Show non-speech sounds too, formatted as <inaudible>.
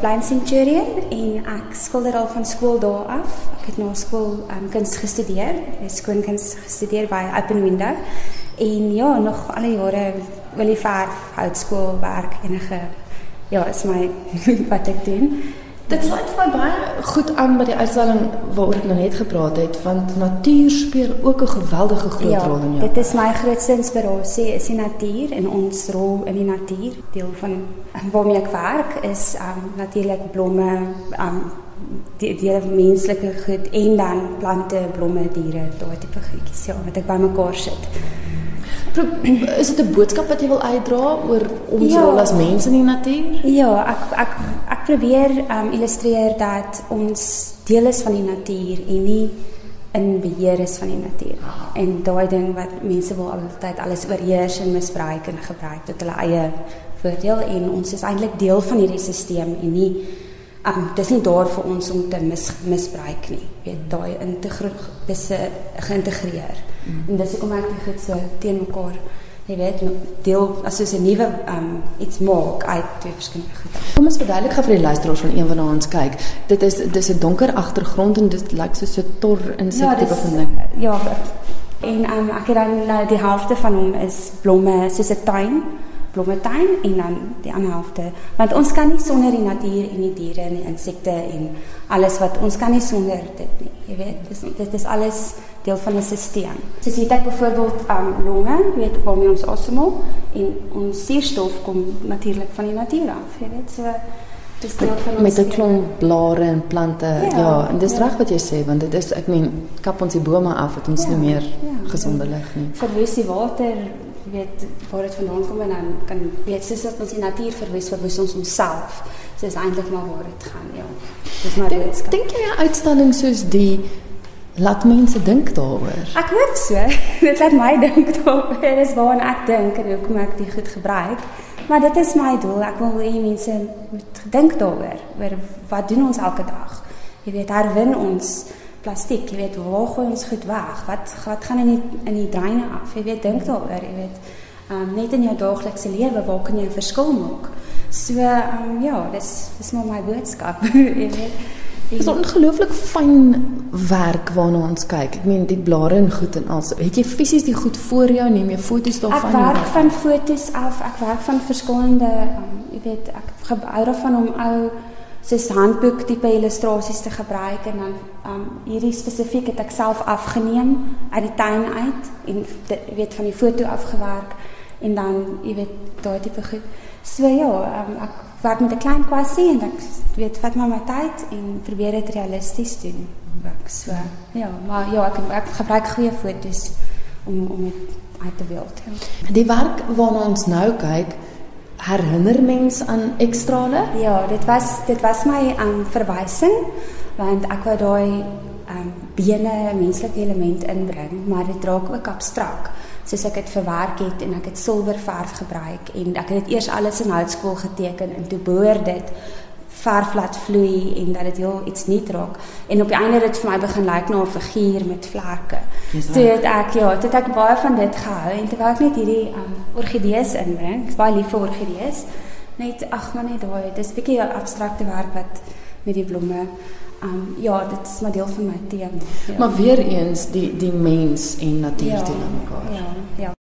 Blind Centurion en ek skilder al van skool daar af. Ek het na skool um, kuns gestudeer, skoonkuns gestudeer by Open Window. En ja, nog alle jare wil ek verf, houtskool, werk, enige ja, is my <laughs> wat ek doen. Dit sluit vir my baie goed aan by die uitstalling waaroor ek nou net gepraat het, want natuur speel ook 'n geweldige groot ja, rol in jou. Dit is my grootste inspirasie, is die natuur en ons rol in die natuur. Deel van waarmee ek werk is um natuurlik blomme, um die die menslike goed en dan plante, blomme, diere, daai tipe goedjies ja, wat ek bymekaar sit. Is dit 'n boodskap wat jy wil uitdra oor ons Ja. rol as mense in die natuur? Ja, ek ek ek probeer um illustreer dat ons deel is van die natuur en nie in beheer is van die natuur. En daai ding wat mense wil altyd alles oorheers en misbruik en gebruik tot hulle eie voordeel en ons is eintlik deel van hierdie stelsel en nie um dis nie daar vir ons om te mis, misbruik nie. Jy weet daai integreer dis uh, geïntegreer. Mm. En dis hoekom ek dit goed so teen mekaar jy weet deel as soos 'n nuwe um iets maak uit twee verskillende goede. Kom ons verduidelik gou vir die luisteraars van een na ons kyk. Dit is dis 'n donker agtergrond en dit lyk soos 'n tor insek tipe van ding. Ja, en um, ek het dan nou die helfte van hom is blomme soos 'n tuin, blommetuin en dan die ander helfte want ons kan nie sonder die natuur en die diere en die insekte en alles wat ons kan nie sonder dit nie. Jy weet, dis dit is alles deel van 'n stelsel. Soos jy kyk byvoorbeeld um longe, jy weet waarmee ons asemhaal en ons suurstof kom natuurlik van die natuur af, jy weet. So dis deel van ons met 'n klomp blare en plante. Ja, Ja, en dis ja. reg wat jy sê want dit is ek meen kap ons die bome af het ons Ja, nie meer ja. gesonde lig nie. verwoes die water, weet waar dit vandaan kom en dan kan weet soos dat ons die natuur verwoes, verwoes ons onsself. So is eintlik maar waar dit gaan, ja. Dis maar boodskap. dink jy 'n uitstalling soos die laat mense dink daaroor? Ek hoop so. <laughs> dit laat my dink daaroor. Dis waarna ek dink en hoekom ek dit goed gebruik. Maar dit is my doel. Ek wil hê mense moet dink daaroor. Oor wat doen ons elke dag? Jy weet, herwin ons plastiek, jy weet, waar gooi ons goed weg? Wat wat gaan in die in die dreine af? Jy weet, dink daaroor, jy weet. Um, net in jou daaglikse lewe, waar kan jy 'n verskil maak? So, um, ja, dis dis maar my boodskap, <laughs> jy weet. Dit is ongelooflik fyn werk waarna ons kyk. Ek meen die blare en goed en al. Het jy fisies die goed voor jou? Neem jy foto's Ek daarvan? werk van fotos af. Ek werk van verskillende, um, jy weet, ek gebou daarvan om ou soos handboek tipe illustrasies te gebruik en dan um hierdie spesifiek het ek self afgeneem uit die tuin uit en dit, weet van die foto afgewerk en dan jy weet daai tipe goed. So ja, um, ek werk met 'n klein kwassie en ek weet vat maar my tyd en probeer dit realisties doen. Ek so ja, maar ja, ek ek gebruik goeie foto's om om dit uit te beeld. Ja. Die werk waarna ons nou kyk, herinner mens aan ekstrale? Ja, dit was dit was my um verwysing want ek wou daai um bene menslike element inbring, maar dit raak ook abstrak. Soos ek dit verwerk het en ek het silwerverf gebruik en ek het dit eers alles in houtskool geteken en toe behoor dit verf laat vloei en dat dit heel iets nuut raak. En op die einde het dit vir my begin lyk na 'n figuur met vlerke. Dis Toe het ek ja, toe het ek baie van dit gehou en terwyl ek net hierdie um orgidees inbring. Ek's baie lief vir orgidees. Net ag maar net daai, dis 'n bietjie abstrakte werk wat met die blomme. Um ja, dit is maar deel van my tema. Ja. Maar weer eens die die mens en natuur ja, teenoor mekaar. Ja, ja.